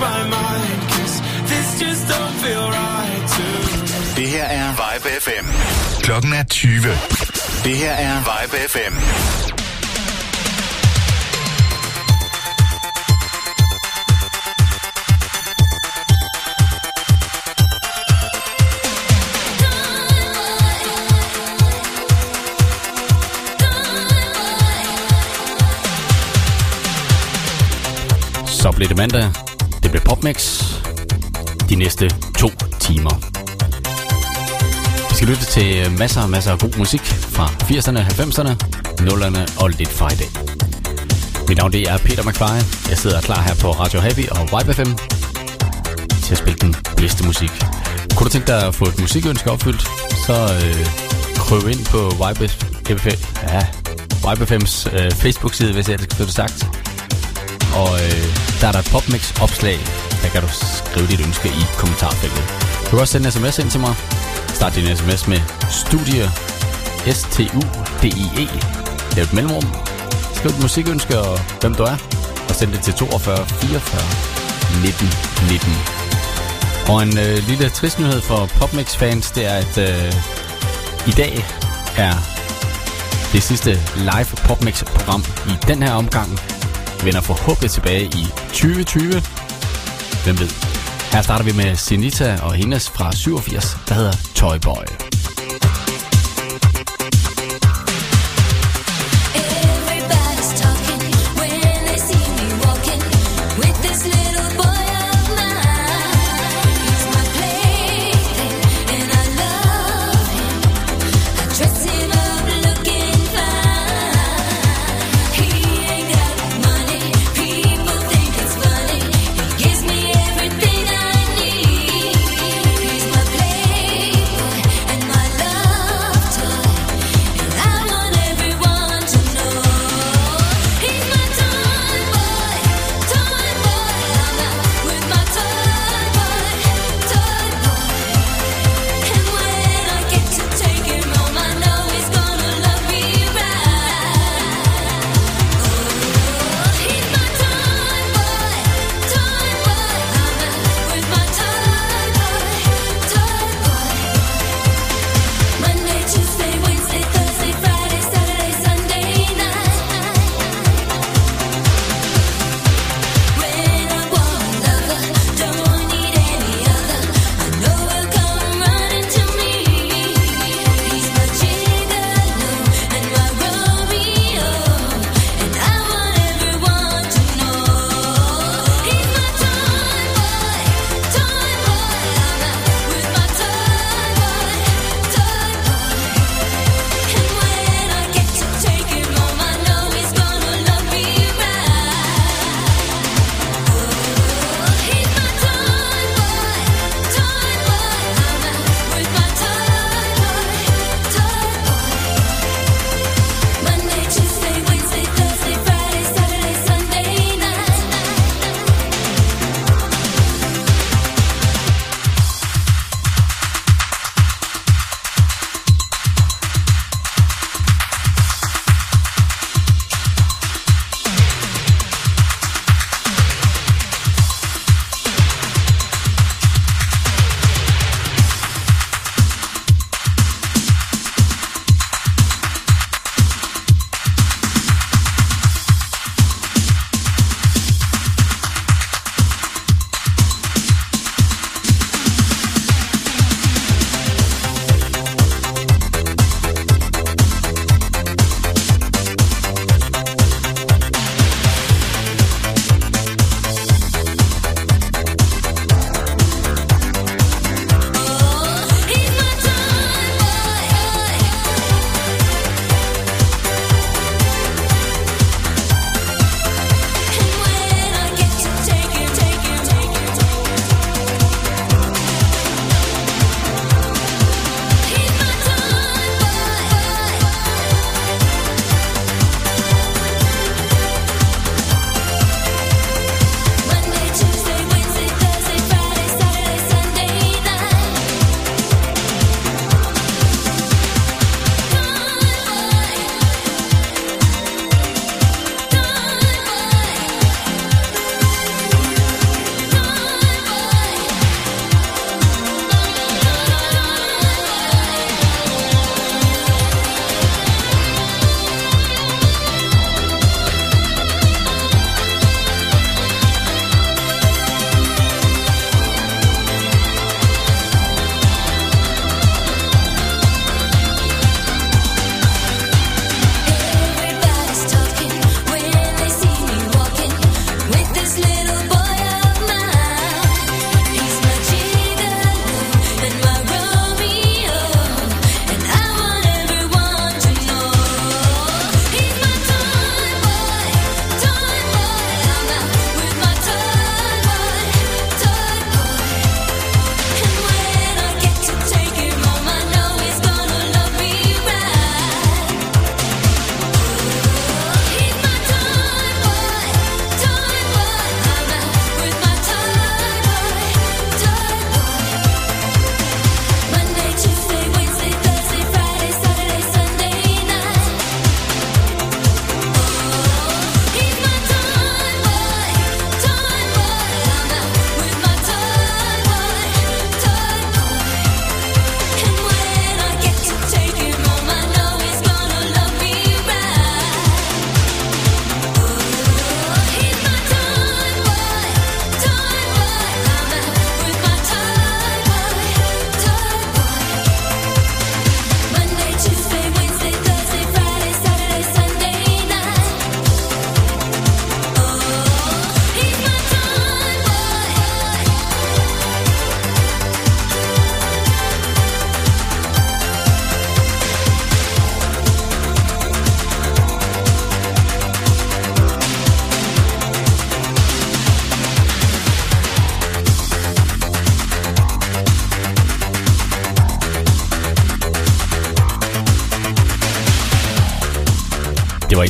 my mind, cause this just don't feel right to Det her er Vibe FM. Klokken er 20. Det her er Vibe FM. Så blev det mandag. Det blev Popmix. De næste to timer. Vi skal lytte til masser og masser af god musik fra 80'erne, 90'erne, 0'erne og lidt fra i dag. Mit navn det er Peter McFly. Jeg sidder klar her på Radio Happy og Vibe FM til at spille den bedste musik. Kunne du tænke dig at få et musikønske opfyldt, så øh, krøv ind på Vibe FM, ja, Vibe FM's øh, Facebook-side, hvis jeg ellers skal få det sagt. Og øh, der er der et popmix opslag. Der kan du skrive dit ønske i kommentarfeltet. Du kan også sende en sms ind til mig. Start din sms med studie S-T-U-D-I-E. Lav et mellemrum. Skriv et musikønske og hvem du er. Og send det til 42 44 19 19. Og en øh, lille trist nyhed for Popmix-fans, det er, at øh, i dag er det sidste live Popmix-program i den her omgang vender forhåbentlig tilbage i 2020. Hvem ved? Her starter vi med Sinita og hendes fra 87, der hedder Toy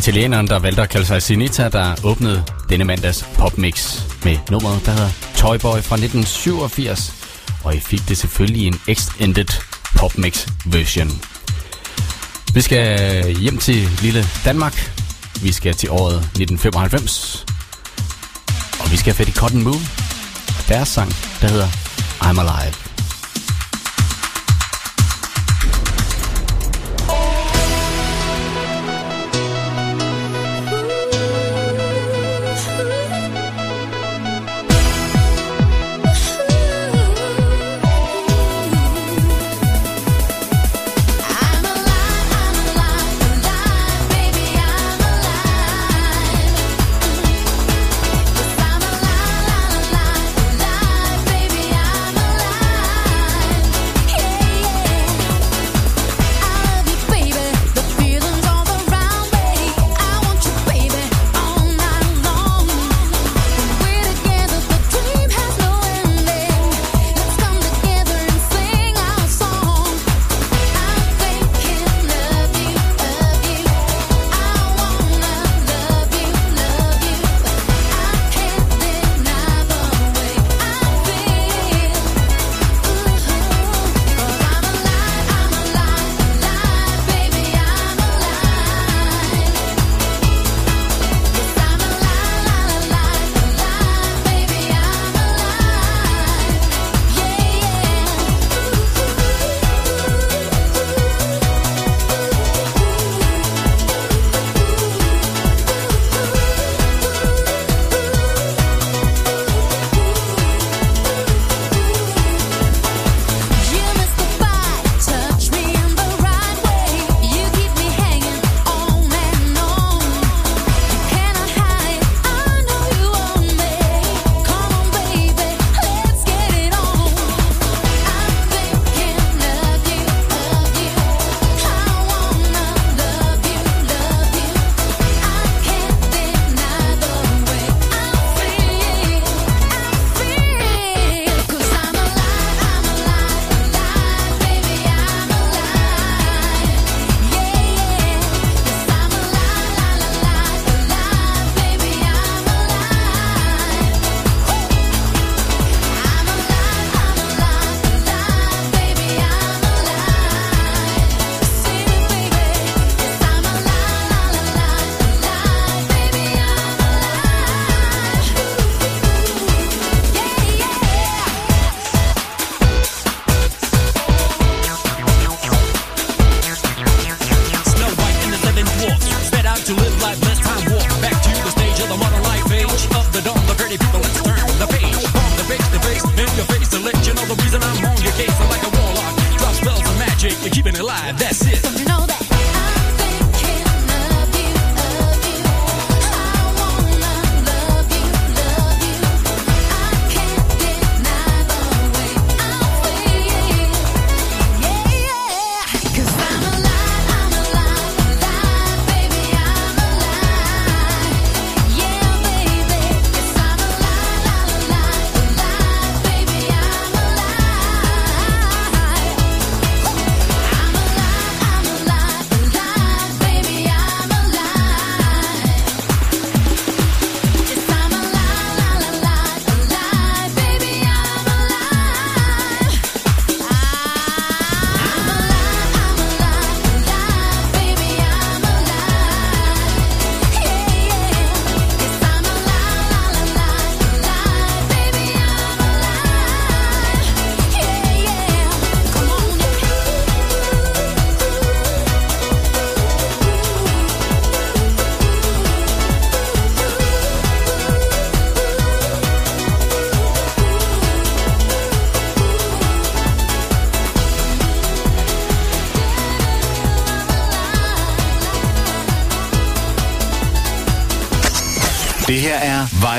italieneren, der valgte at kalde sig Sinita, der åbnede denne mandags popmix med nummeret, der hedder Toyboy fra 1987. Og I fik det selvfølgelig i en extended popmix version. Vi skal hjem til lille Danmark. Vi skal til året 1995. Og vi skal have fat i Cotton Moon. Deres sang, der hedder I'm Alive.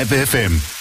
Live FM.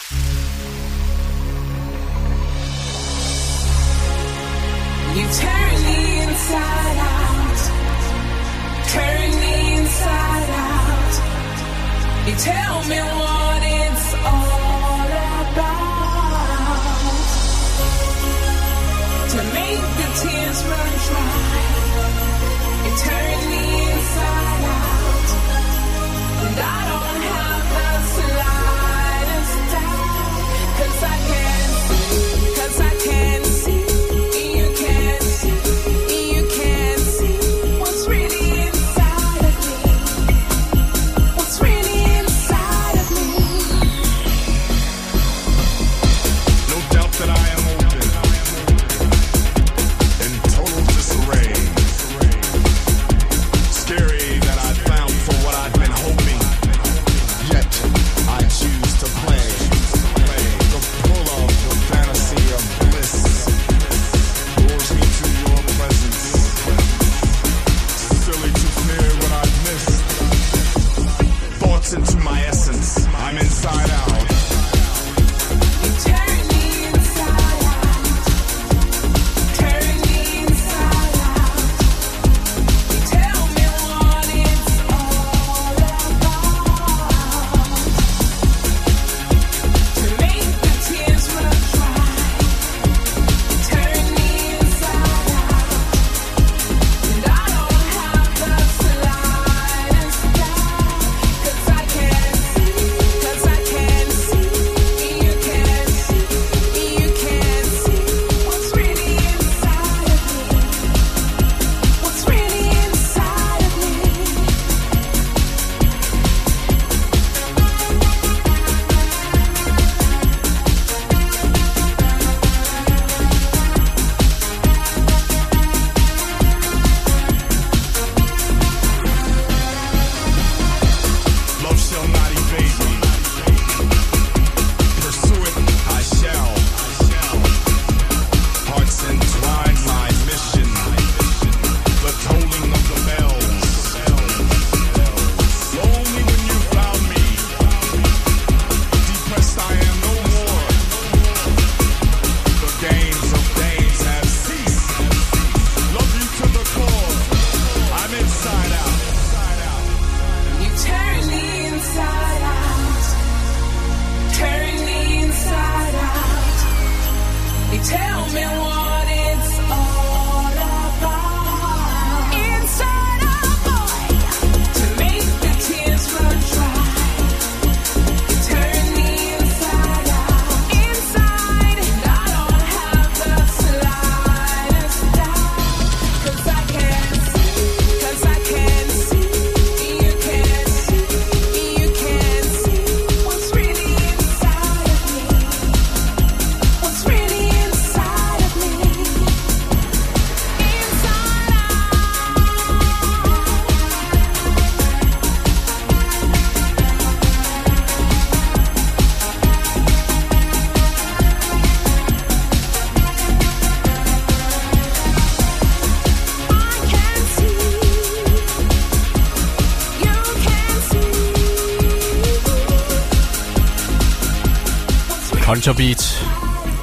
Culture Beat.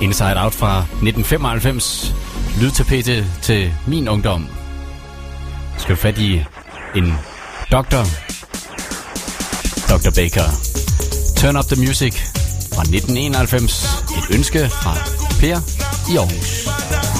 Inside Out fra 1995. Lydtapete til min ungdom. Jeg skal fat i en doktor. Dr. Baker. Turn Up The Music fra 1991. Et ønske fra Per i Aarhus.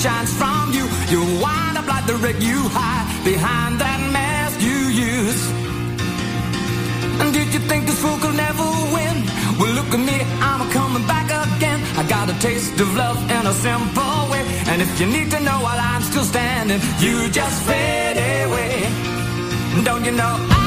shines from you. You'll wind up like the rig you hide behind that mask you use. And did you think this fool could never win? Well, look at me, I'm coming back again. I got a taste of love in a simple way. And if you need to know while I'm still standing, you just fade away. Don't you know? I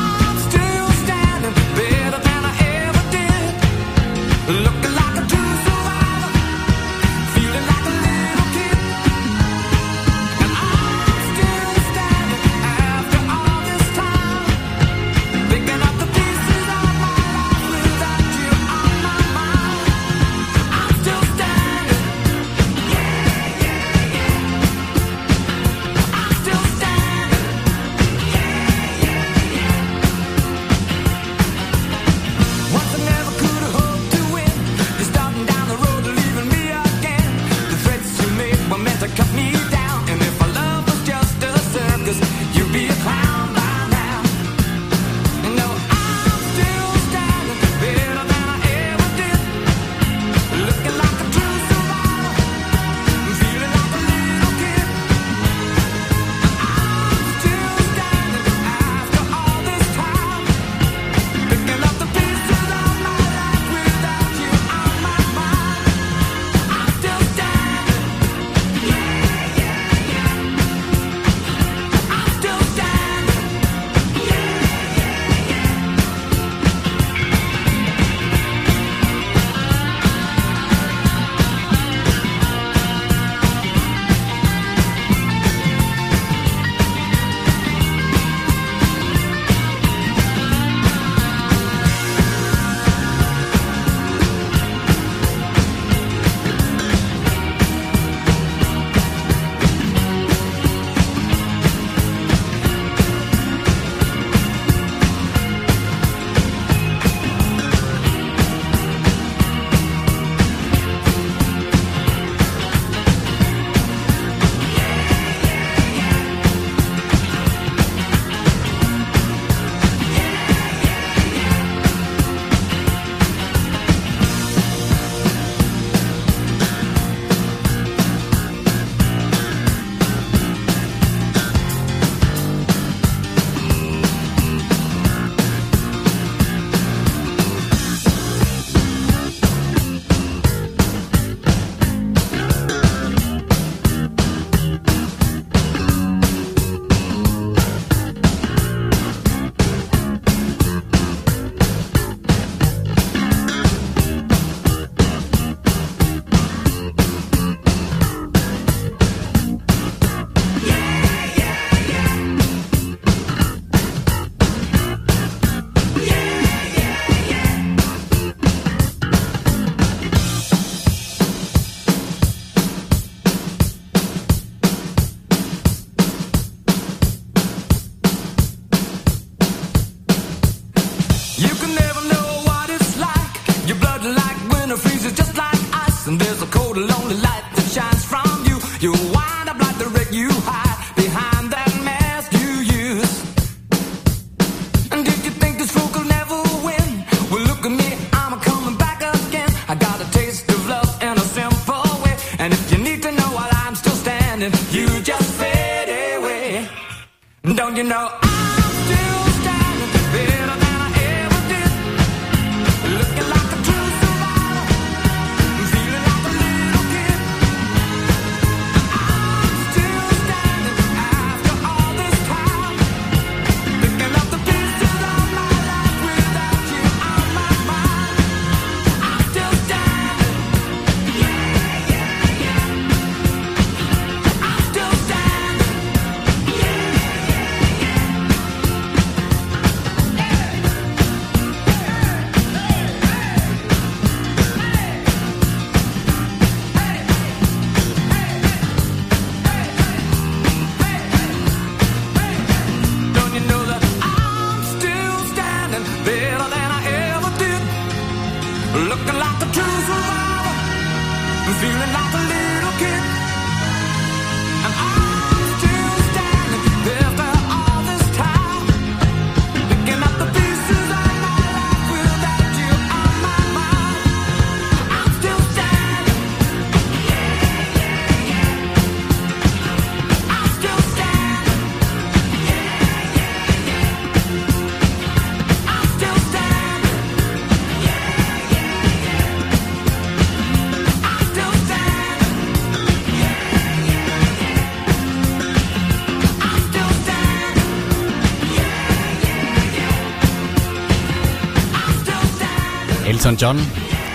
Elton John,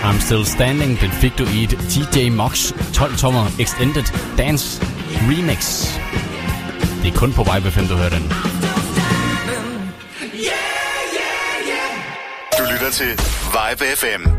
I'm Still Standing, den fik du i et TJ Mox 12-tommer Extended Dance Remix. Det er kun på Vibe 5, du hører den. Du lytter til Vibe FM.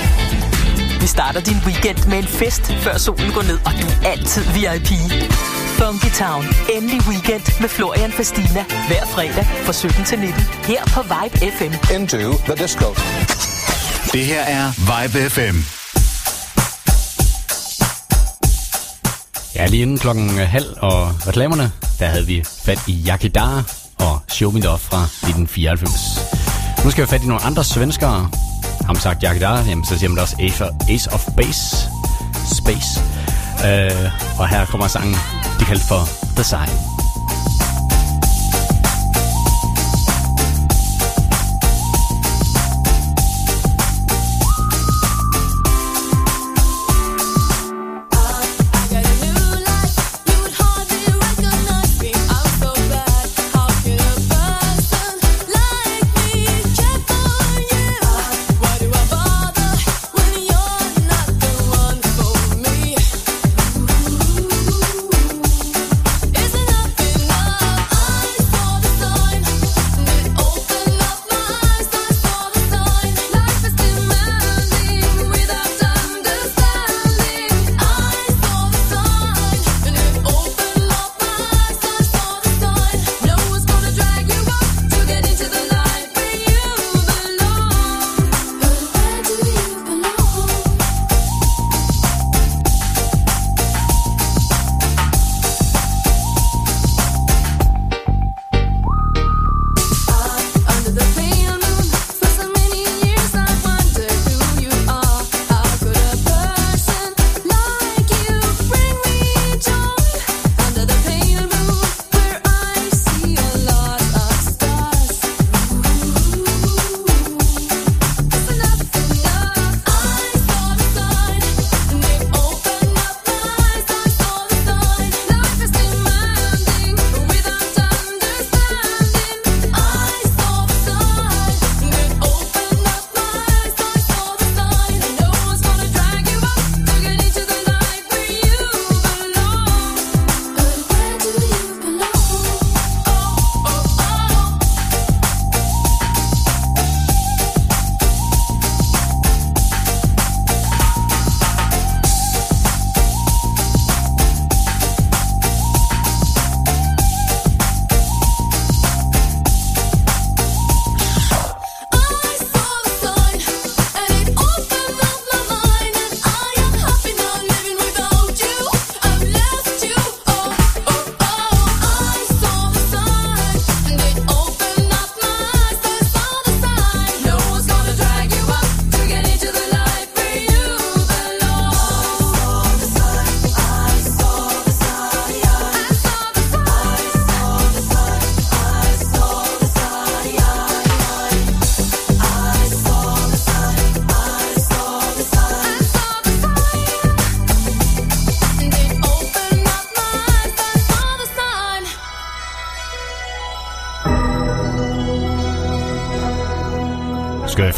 Starter din weekend med en fest, før solen går ned, og du er altid VIP. Funky Town. Endelig weekend med Florian Fastina. Hver fredag fra 17 til 19. Her på Vibe FM. Into the disco. Det her er Vibe FM. Ja, lige inden klokken halv og reklamerne, der havde vi fat i Yakidar og Show Me Love fra 1994. Nu skal vi fat i nogle andre svenskere. Har sagt Yakidar, jamen så siger man da også Ace of, Base. Space. Uh, og her kommer sangen, de kaldt for The Sign.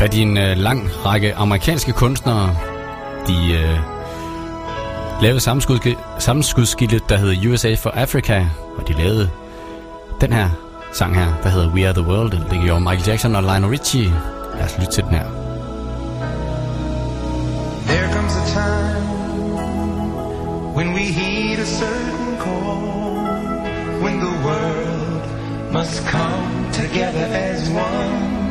Fat i en øh, lang række amerikanske kunstnere. De øh, lavede sammenskud- der hedder USA for Africa, og de lavede den her sang her, der hedder We Are The World. Det gjorde Michael Jackson og Lionel Richie. Lad os lytte til den her. There comes a time when we heed a certain call, when the world must come together as one.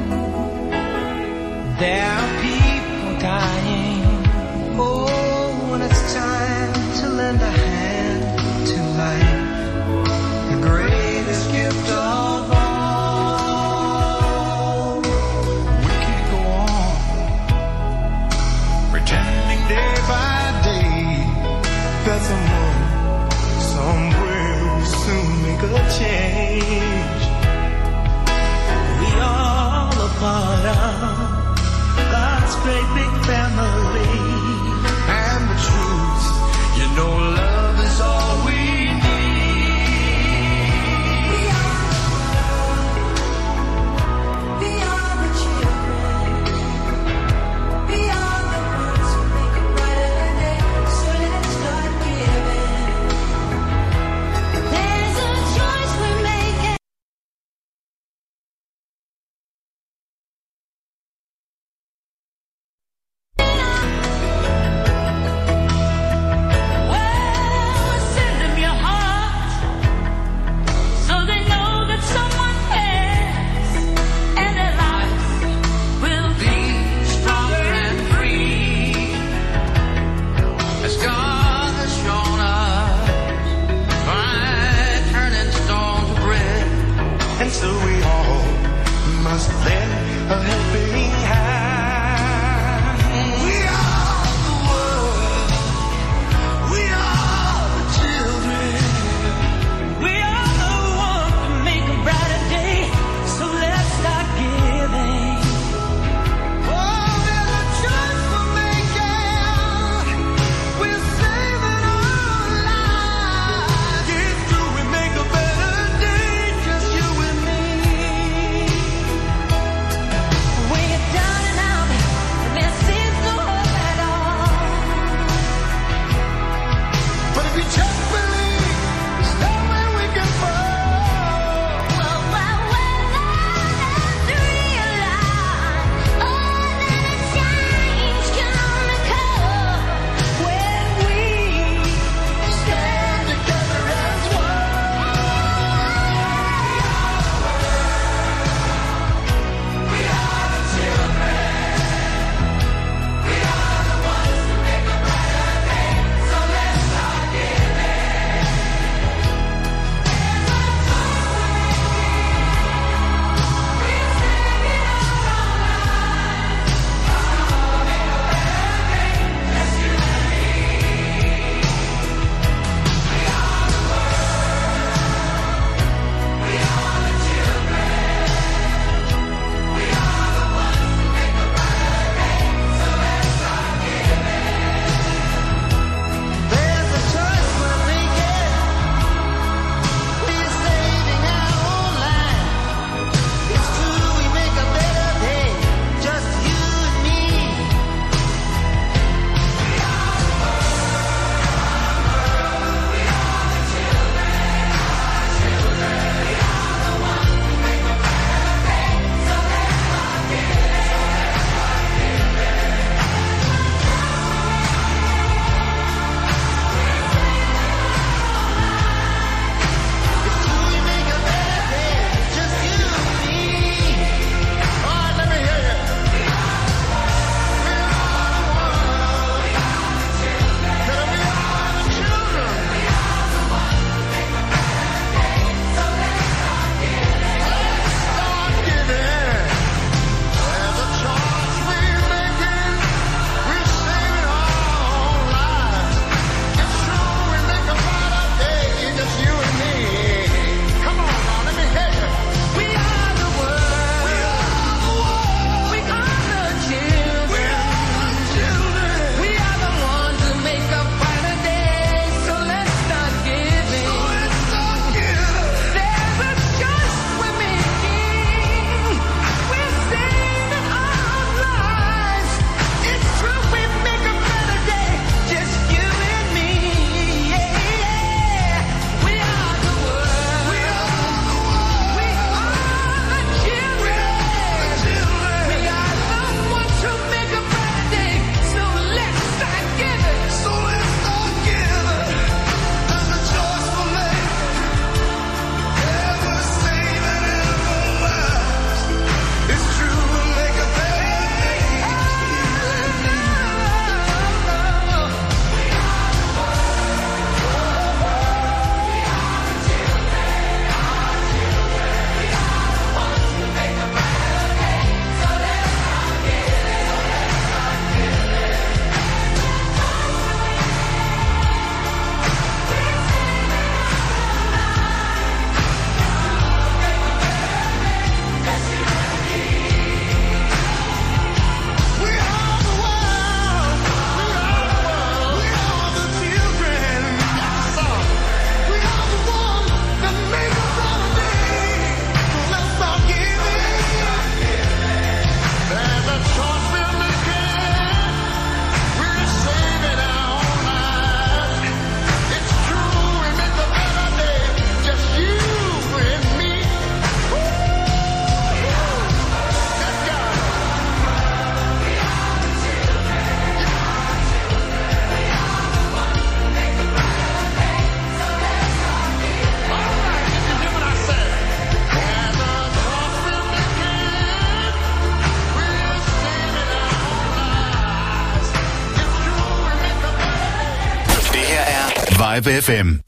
Change. We all a part of great big family, Vibe FM.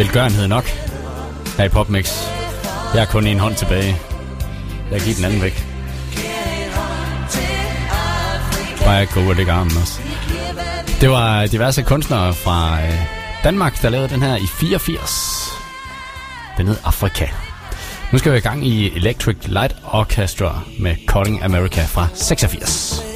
Velgørenhed nok her i PopMix. Jeg har kun en hånd tilbage. Jeg giver den anden væk. Bare gå og lægge armen også. Det var diverse kunstnere fra øh, Danmark, der lavede den her i 84. Den hed Afrika. Nu skal vi i gang i Electric Light Orchestra med Calling America fra 86.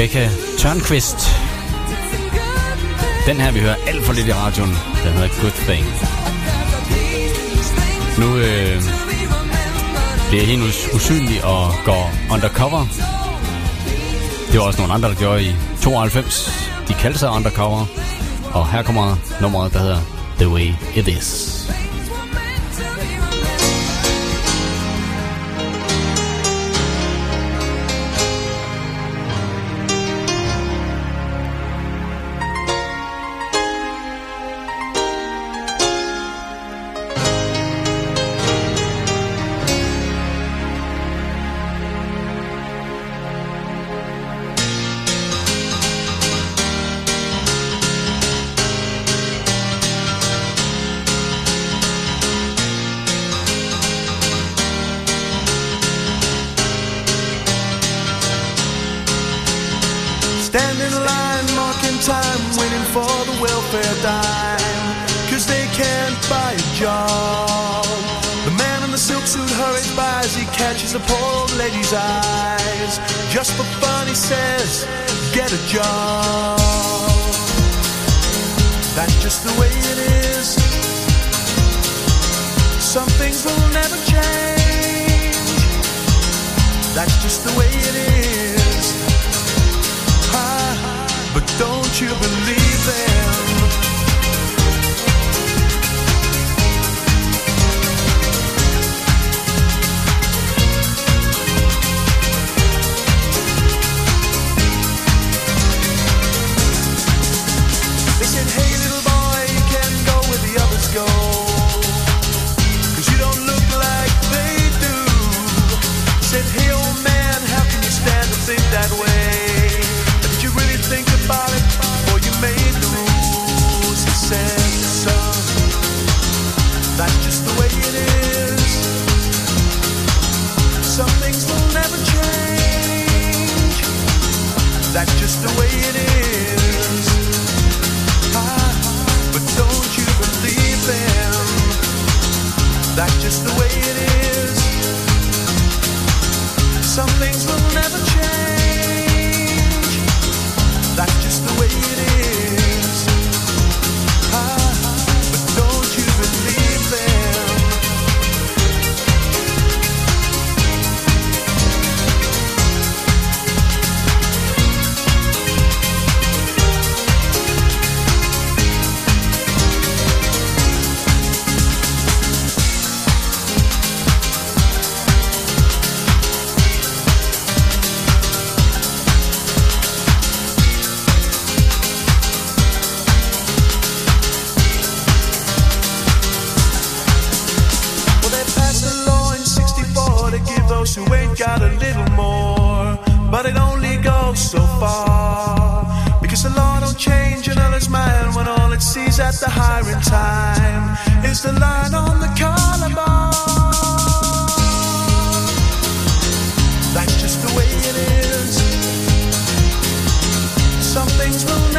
Rebecca Tørnqvist. Den her, vi hører alt for lidt i radioen. Den hedder Good Thing. Nu øh, bliver hende us- usynlig og går undercover. Det var også nogle andre, der gjorde i 92. De kaldte sig undercover. Og her kommer nummeret, der hedder The Way It Is.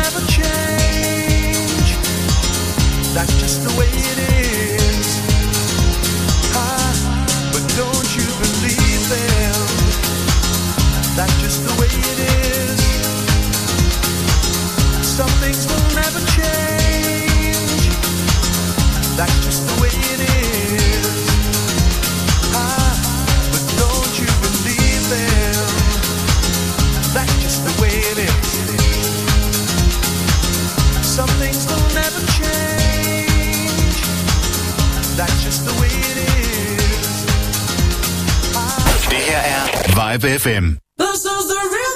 never change. That's just the way it is. 105 FM. This is the real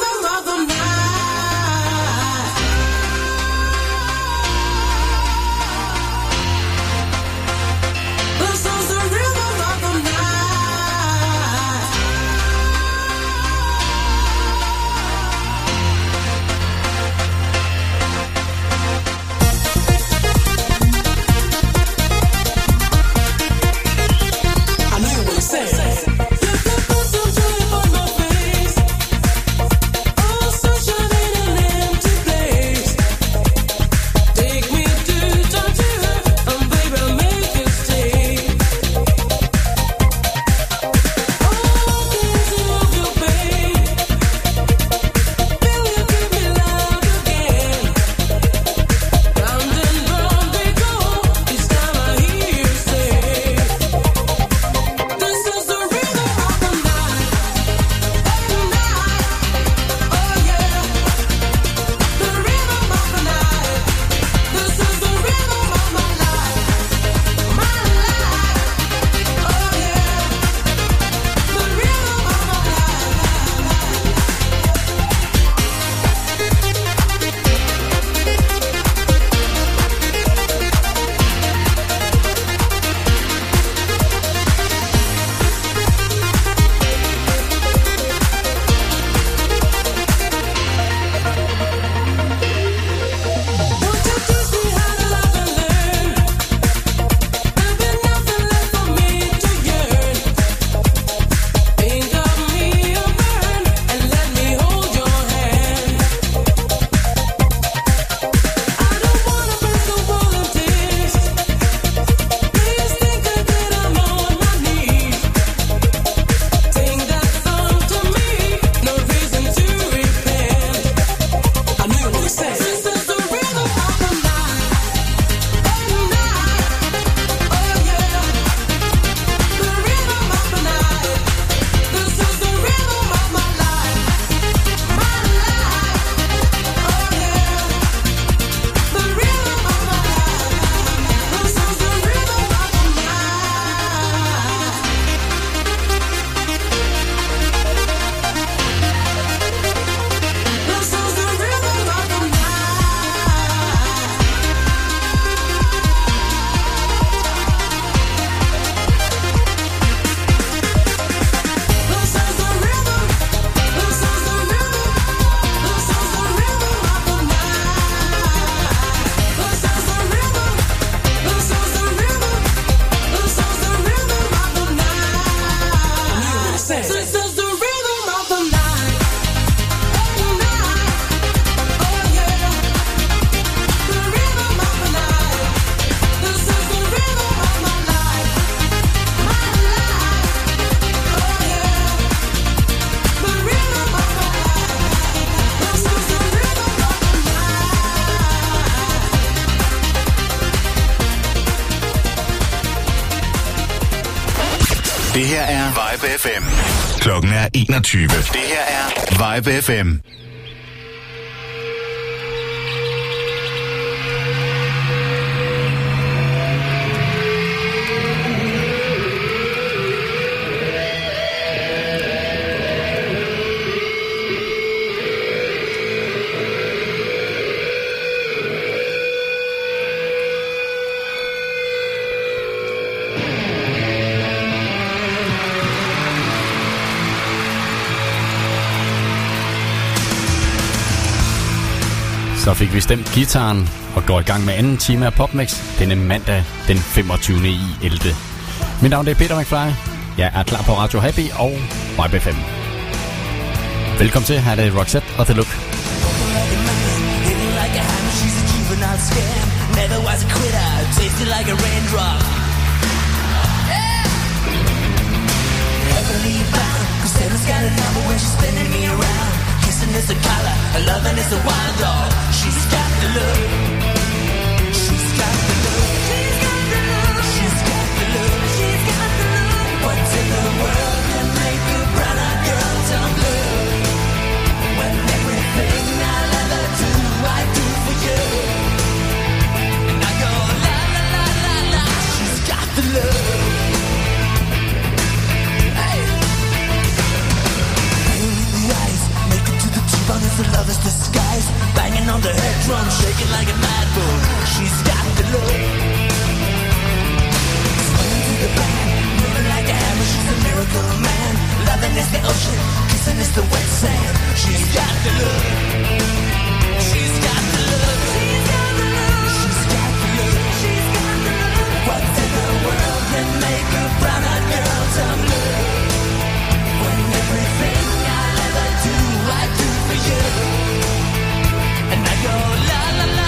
Vibe FM. Klokken er 21. Det her er Vibe FM. Så fik vi stemt gitaren og går i gang med anden time af PopMix denne mandag den 25. i 11. Mit navn er Peter McFly. Jeg er klar på Radio Happy og Vibe 5. Velkommen til. Her er det Roxette og The Look. Hitting. Never was a quitter, tasted like a raindrop. Heavily bound, cause Satan's got a number when she's spinning me around. Is a color, her loving is a wild dog. She's got the look. To is a lover's disguise. Banging on the head drum, shaking like a mad bull. She's got the look. Swinging through the band, moving like a hammer. She's a miracle man. Loving is the ocean, kissing is the wet sand. She's got the look. She's got the look. She's got the look. She's got the look. What's in the world can make a brown-eyed girl turn blue? You. And I go la la la la la.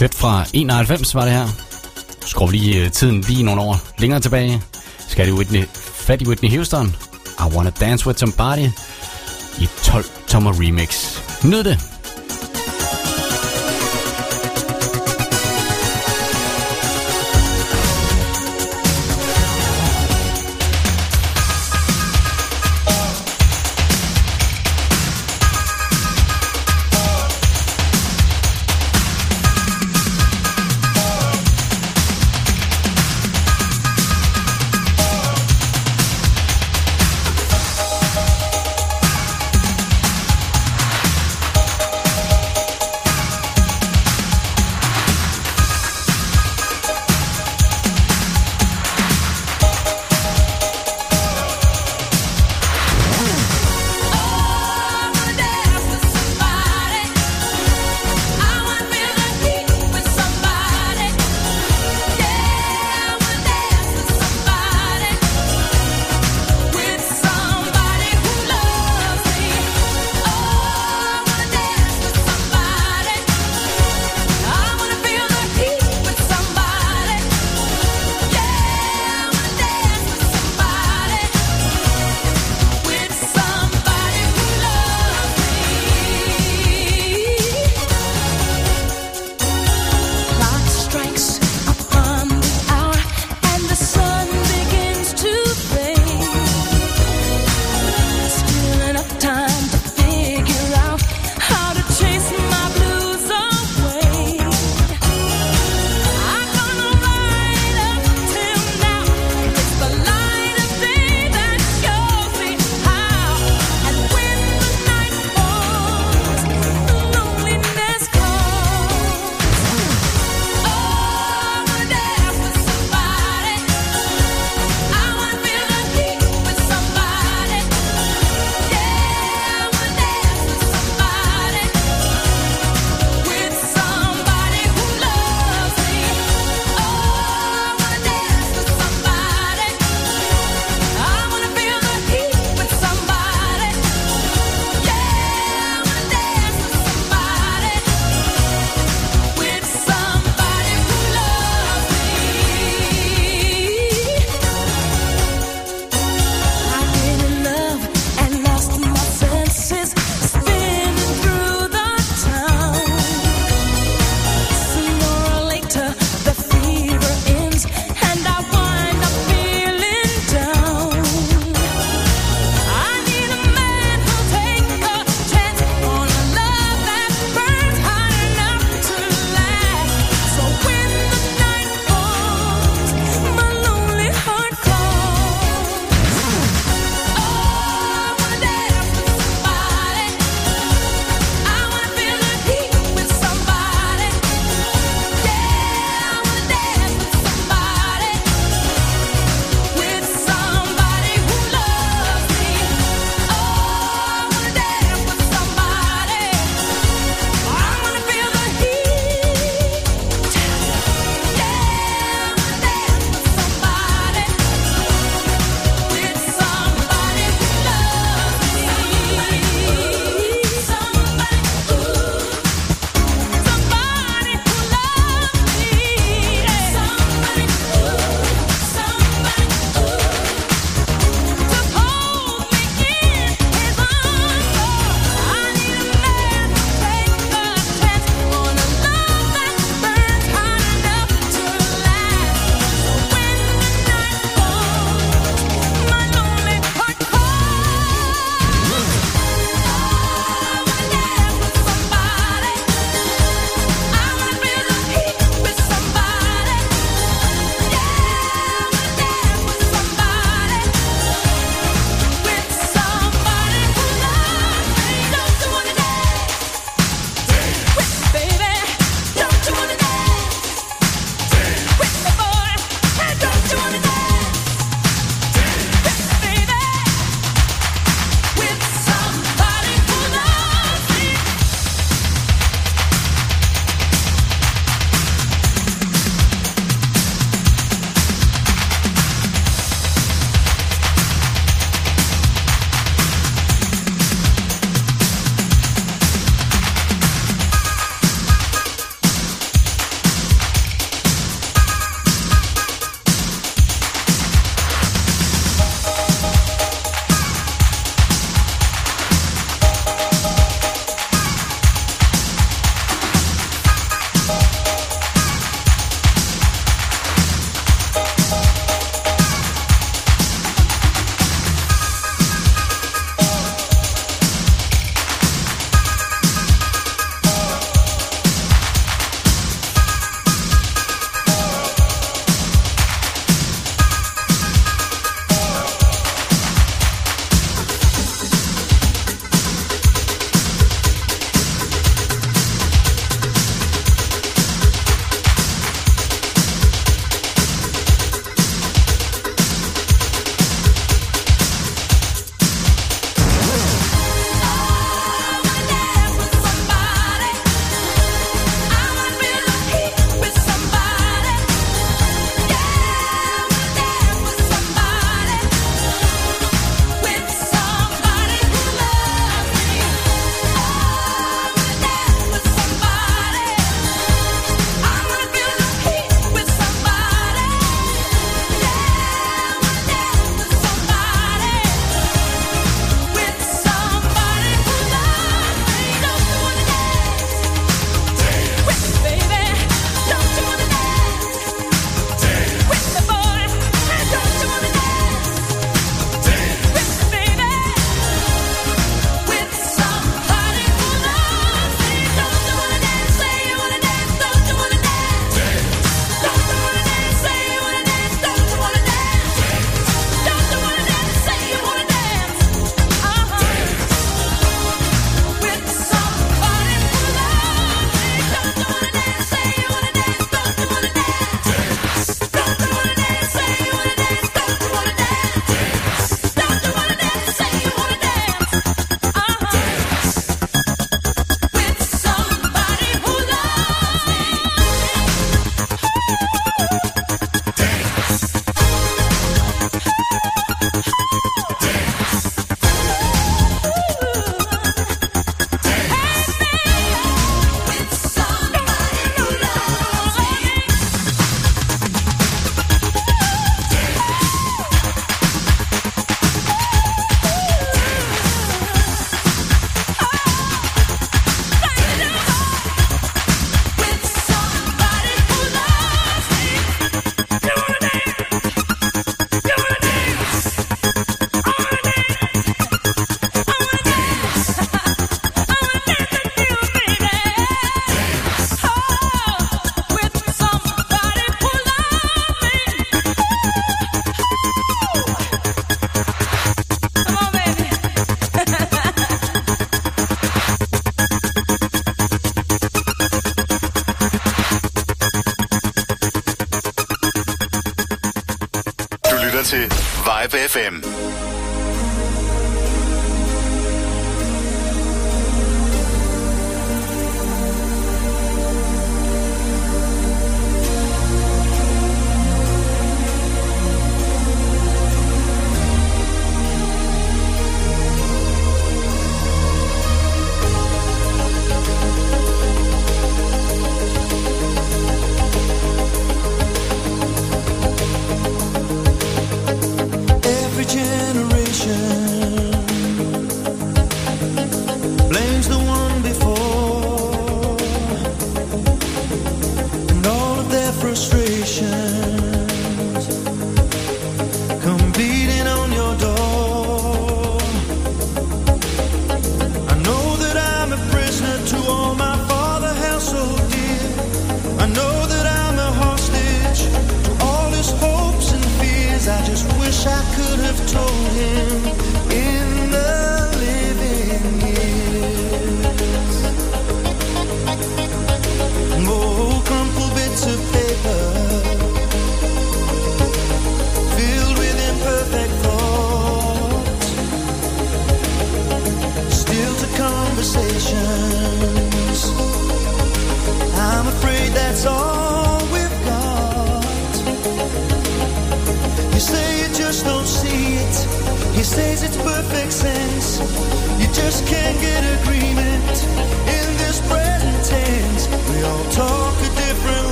Sæt fra 91 var det her. Skruer lige øh, tiden lige nogle år længere tilbage. Skal det Whitney, fat i Whitney Houston. I Wanna Dance With Somebody i 12 tommer remix. Nyd det!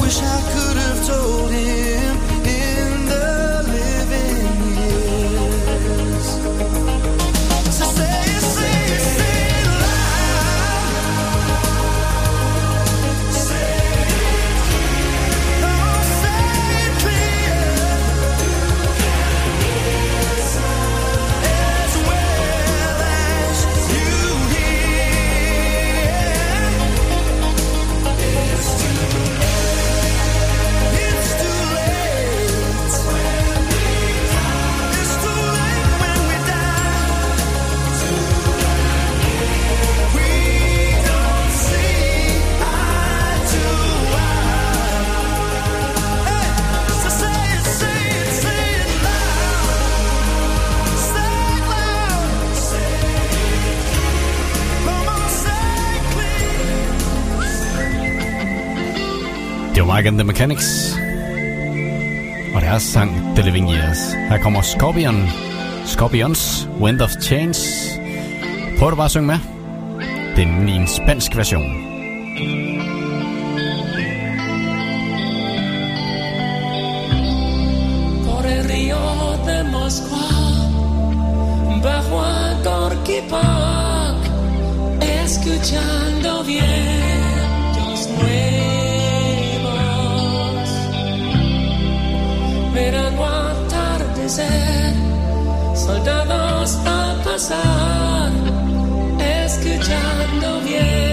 Wish I could have told him Mike and the Mechanics. Og deres sang The Living Years. Her kommer Scorpion. Scorpions Wind of Change. Prøv du bare at synge med. Det er nemlig en spansk version. por el río de Moskva, bajo a Gorky escuchando vientos nuevos. Soldados a pasar, escuchando vientos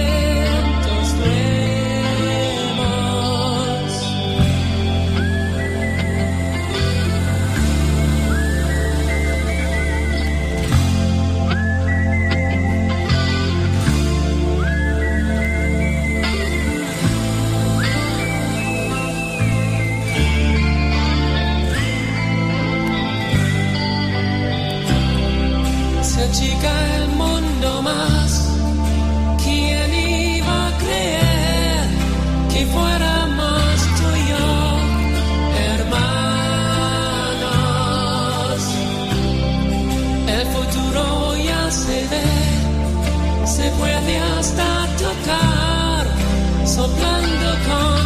soplando con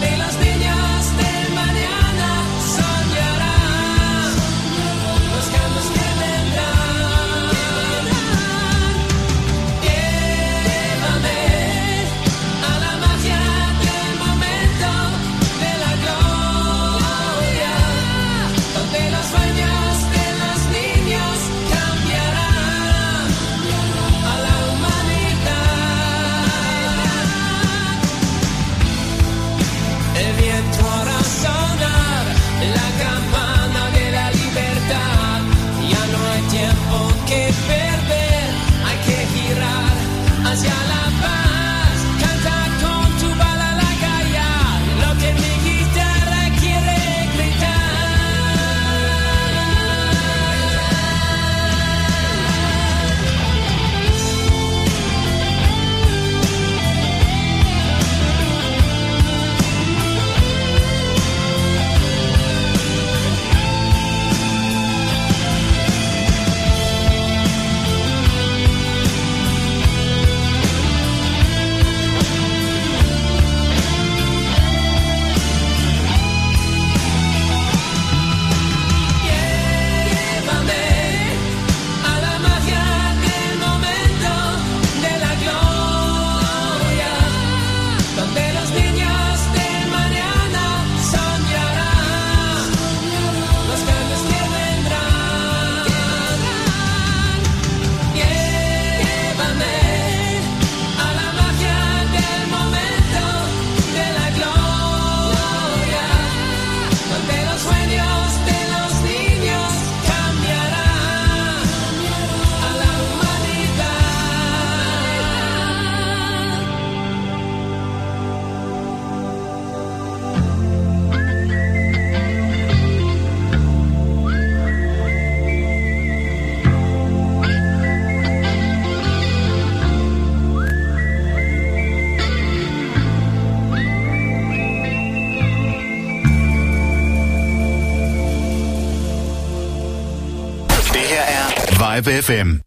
telas de Live FM.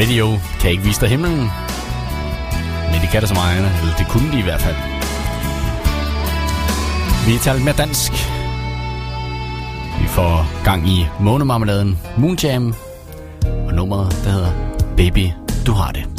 Radio kan ikke vise dig himlen. Men det kan det så meget, eller det kunne de i hvert fald. Vi taler lidt mere dansk. Vi får gang i månemarmeladen Moonjam. Og nummeret, der hedder Baby, du har det.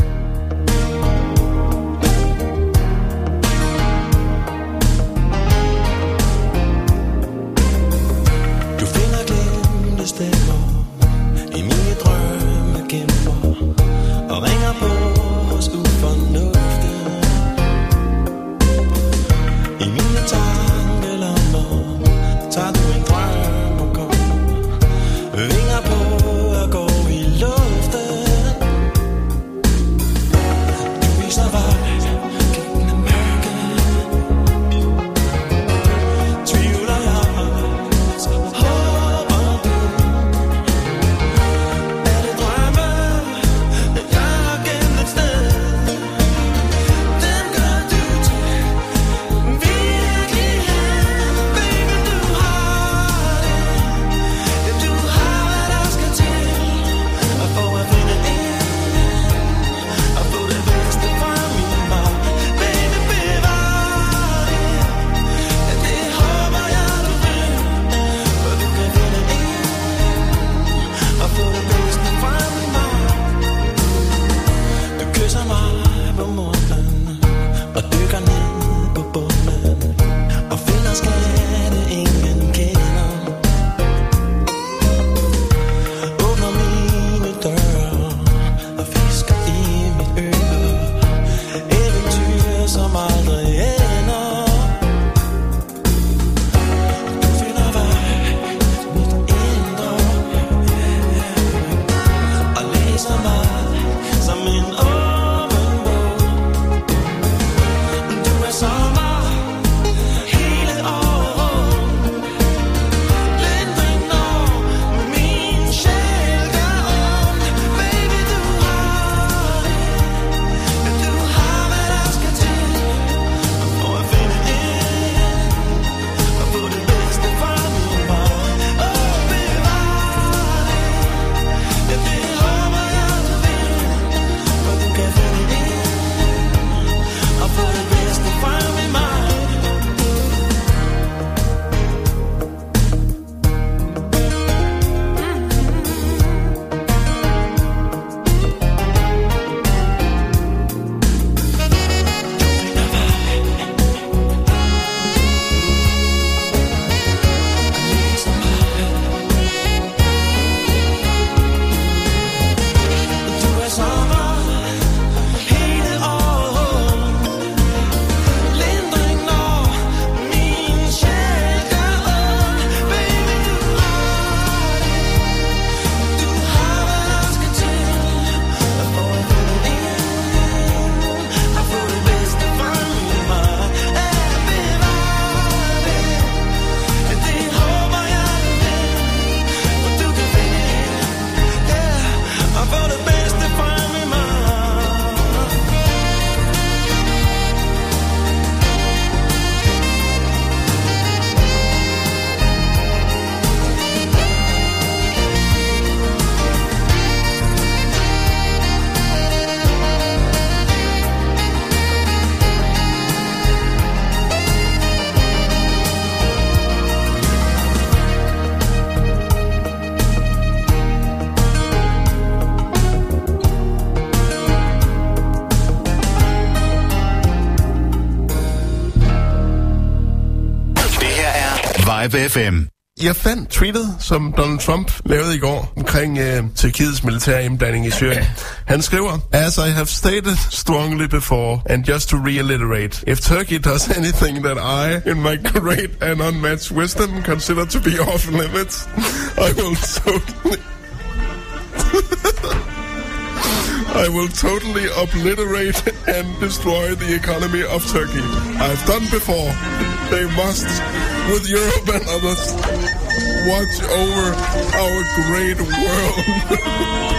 Live FM. Jeg fandt tweetet, som Donald Trump lavede i går omkring øh, Tyrkiets militære indblanding i Syrien. Han skriver, As I have stated strongly before, and just to reiterate, if Turkey does anything that I, in my great and unmatched wisdom, consider to be off limits, I will totally... I will totally obliterate and destroy the economy of Turkey. I've done before. They must, with Europe and others, watch over our great world.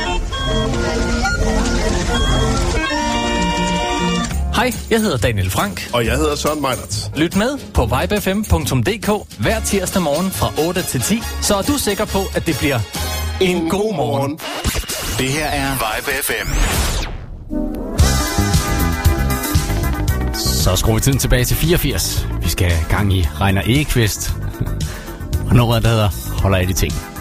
Hej, jeg hedder Daniel Frank. Og jeg hedder Søren Meinerts. Lyt med på vibefm.dk hver tirsdag morgen fra 8 til 10, så er du sikker på, at det bliver en god morgen. Det her er Vibe FM. Så skruer vi tiden tilbage til 84. Vi skal gang i Reiner Egeqvist. Og nummeret, der hedder Holder af de ting.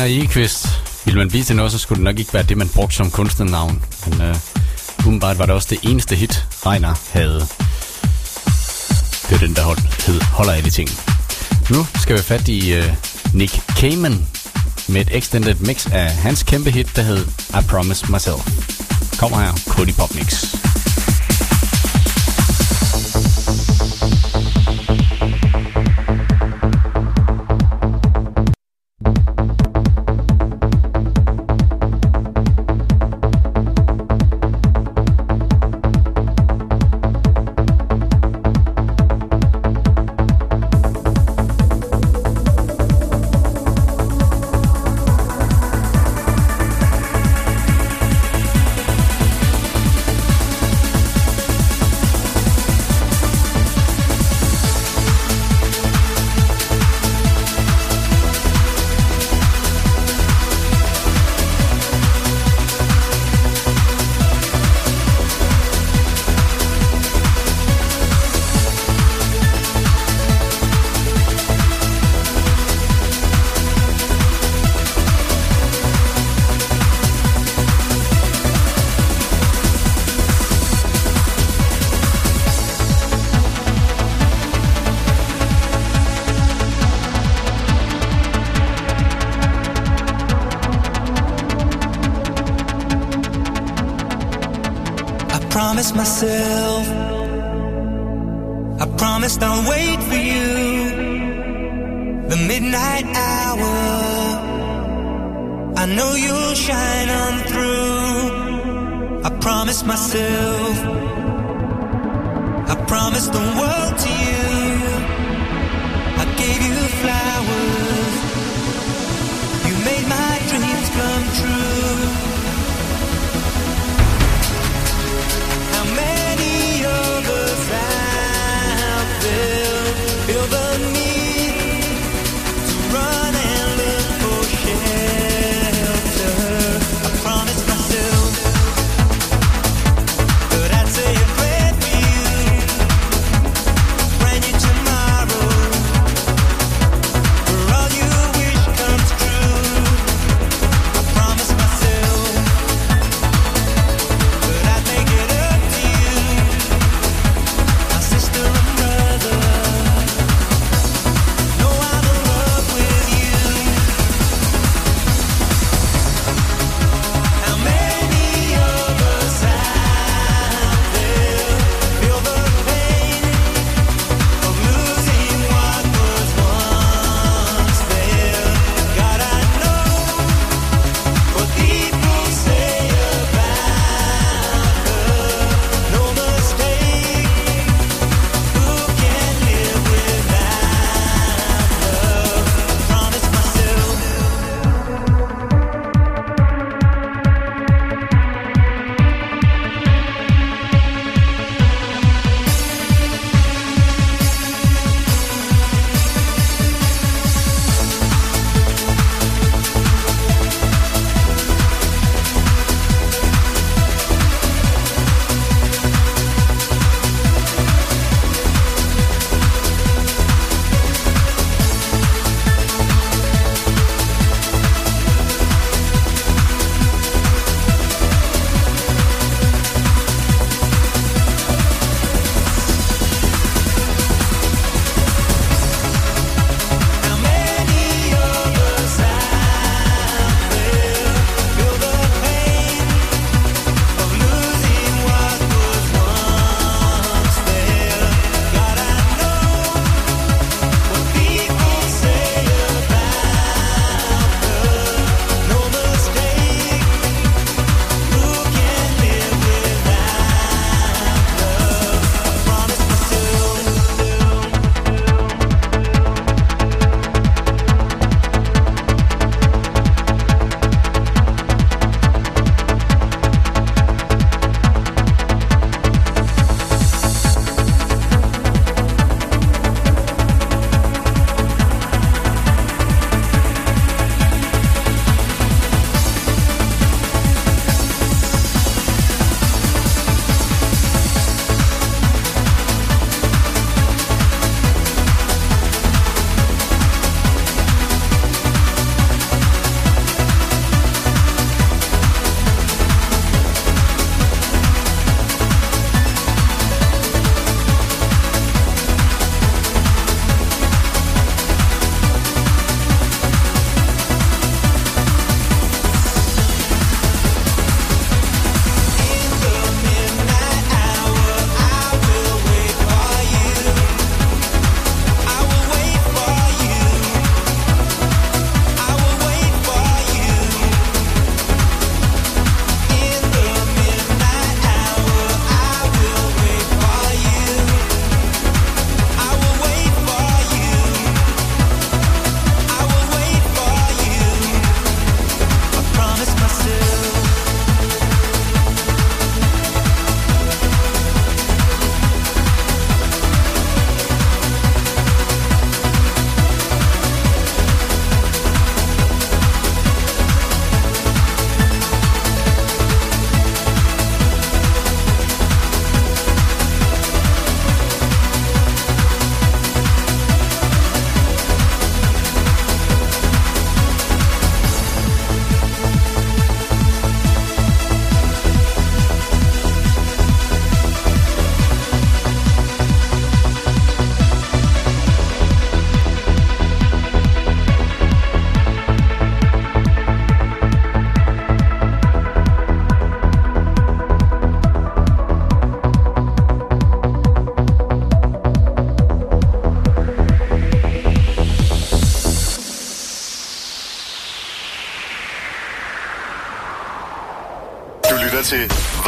Ejner Egeqvist. Vil man blive til noget, så skulle det nok ikke være det, man brugte som kunstnernavn. Men øh, umiddelbart var det også det eneste hit, Reiner havde. Det er den, der hold, hed Holder alle ting. Nu skal vi fat i øh, Nick Cayman med et extended mix af hans kæmpe hit, der hed I Promise Myself. Kommer her, Cody Pop Mix.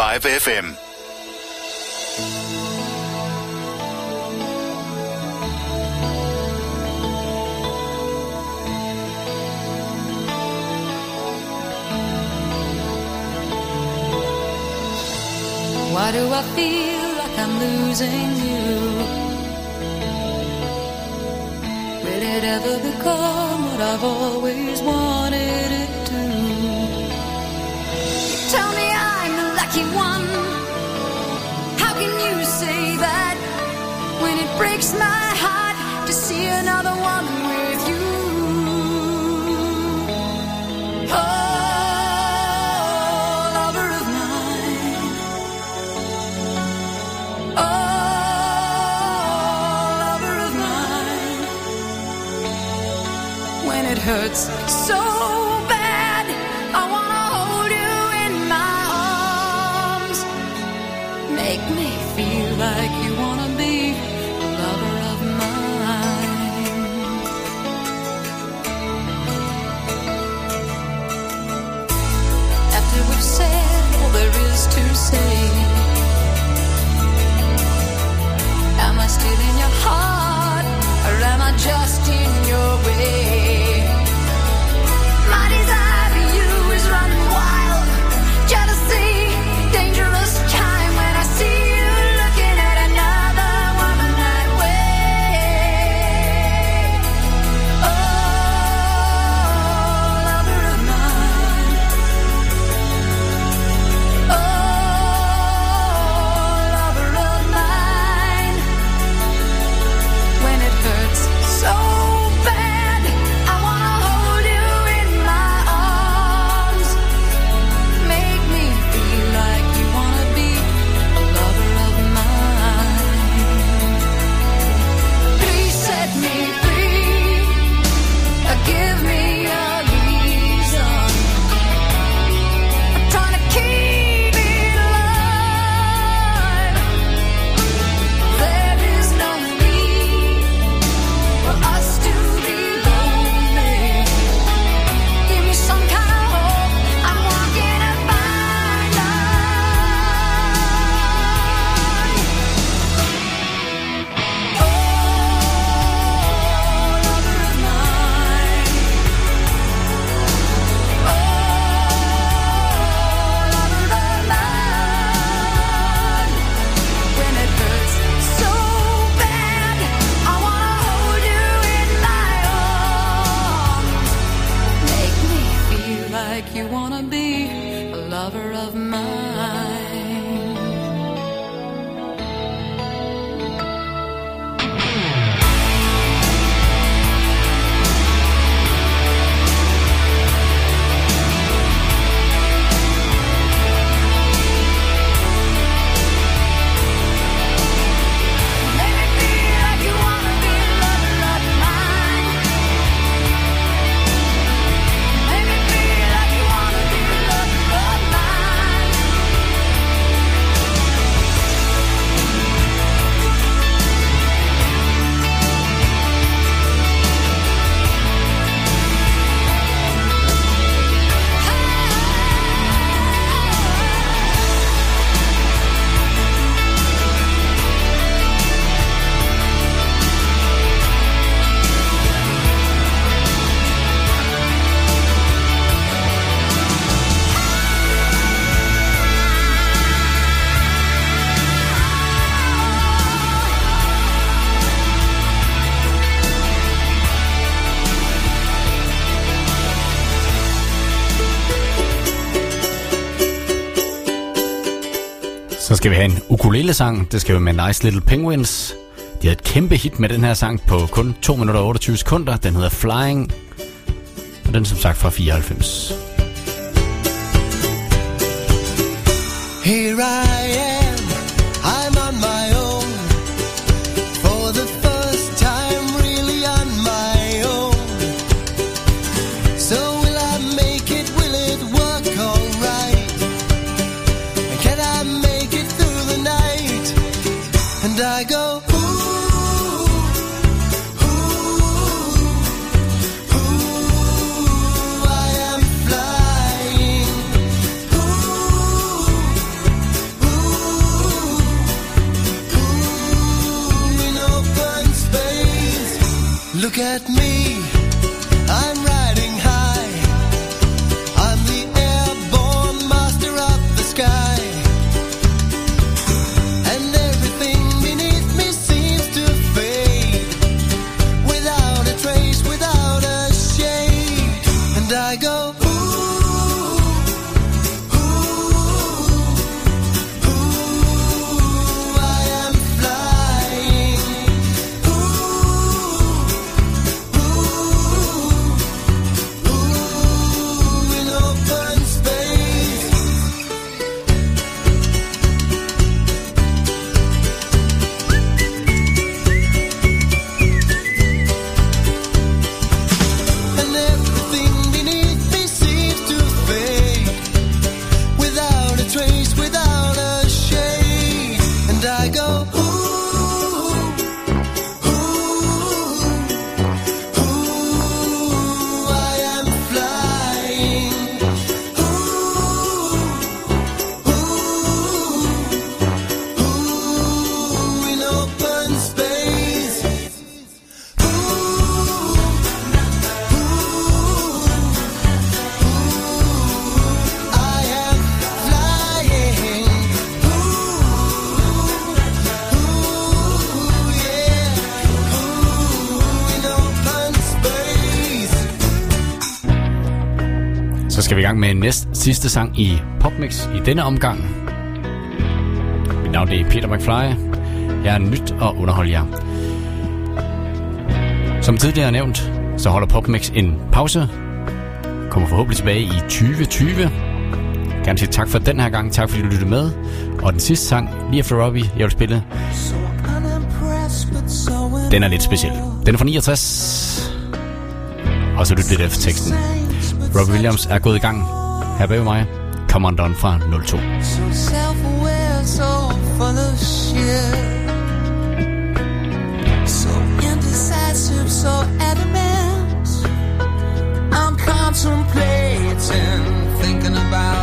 105 FM. Why do I feel like I'm losing you? Will it ever become what I've always wanted? breaks my heart to see another Så skal vi have en ukulele-sang. Det skal være med Nice Little Penguins. De har et kæmpe hit med den her sang på kun 2 minutter og 28 sekunder. Den hedder Flying. Og den er som sagt fra 94. Here I am. gang med næst sidste sang i Popmix i denne omgang. Mit navn er Peter McFly. Jeg er nyt og underholder jer. Som tidligere nævnt, så holder Popmix en pause. Kommer forhåbentlig tilbage i 2020. Gerne sige tak for den her gang. Tak fordi du lyttede med. Og den sidste sang, lige efter Robbie, jeg vil spille. Den er lidt speciel. Den er fra 69. Og så lyt lidt efter teksten. Robbie Williams er gået i gang. Her bag mig, Come On Down fra 02. So self-aware, so full of. So indecisive, so adamant. I'm contemplating, thinking about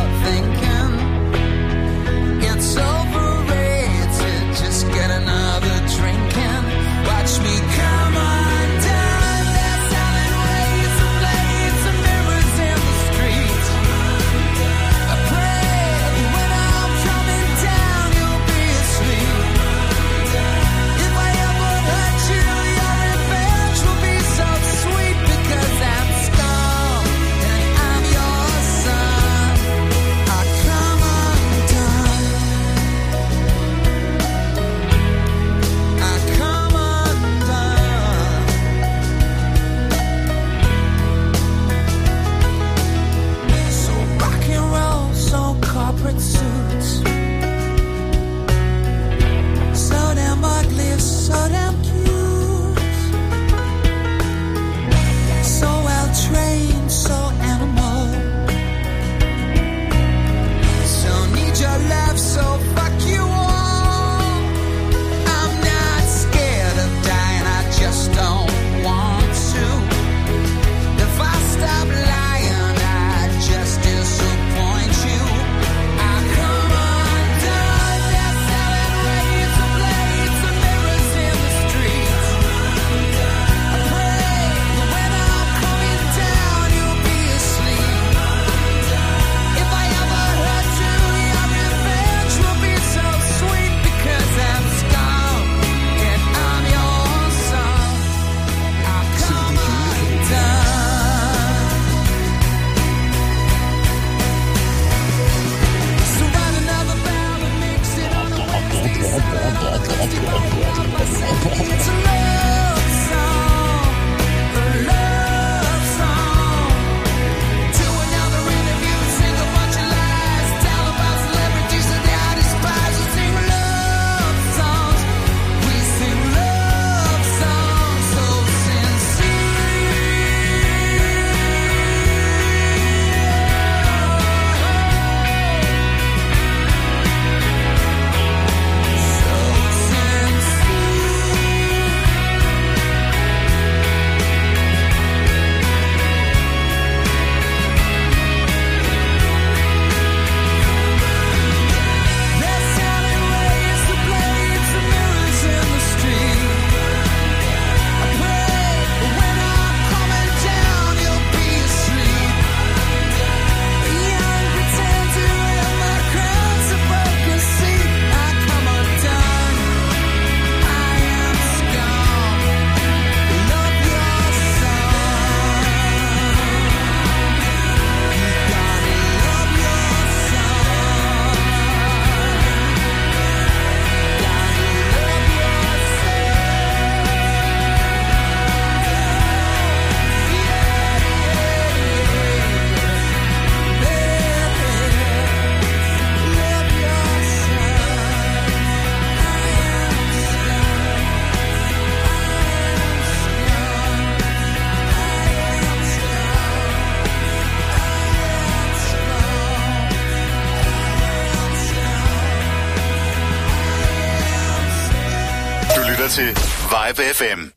5 FM.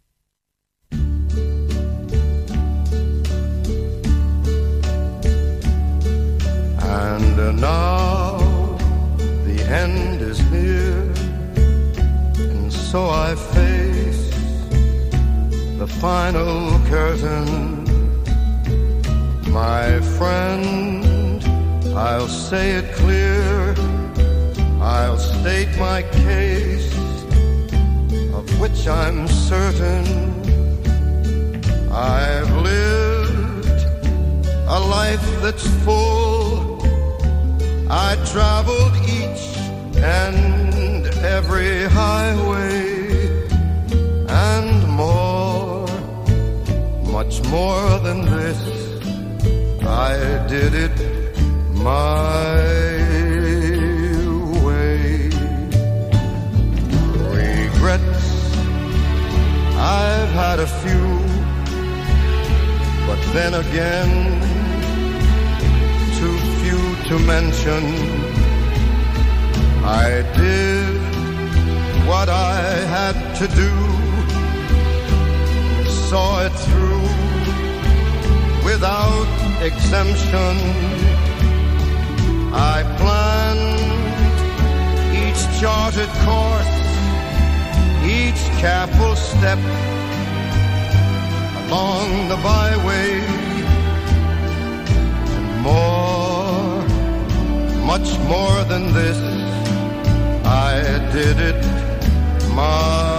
And now the end is near, and so I face the final curtain. My friend, I'll say it clear, I'll state my case which I'm certain. I've lived a life that's full. I traveled each and every highway and more, much more than this. I did it my I've had a few, but then again, too few to mention. I did what I had to do, saw it through without exemption. I planned each charted course, each careful step along the byway, and more, much more than this, I did it my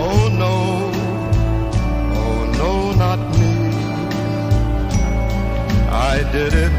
Oh no, oh no, not me. I did it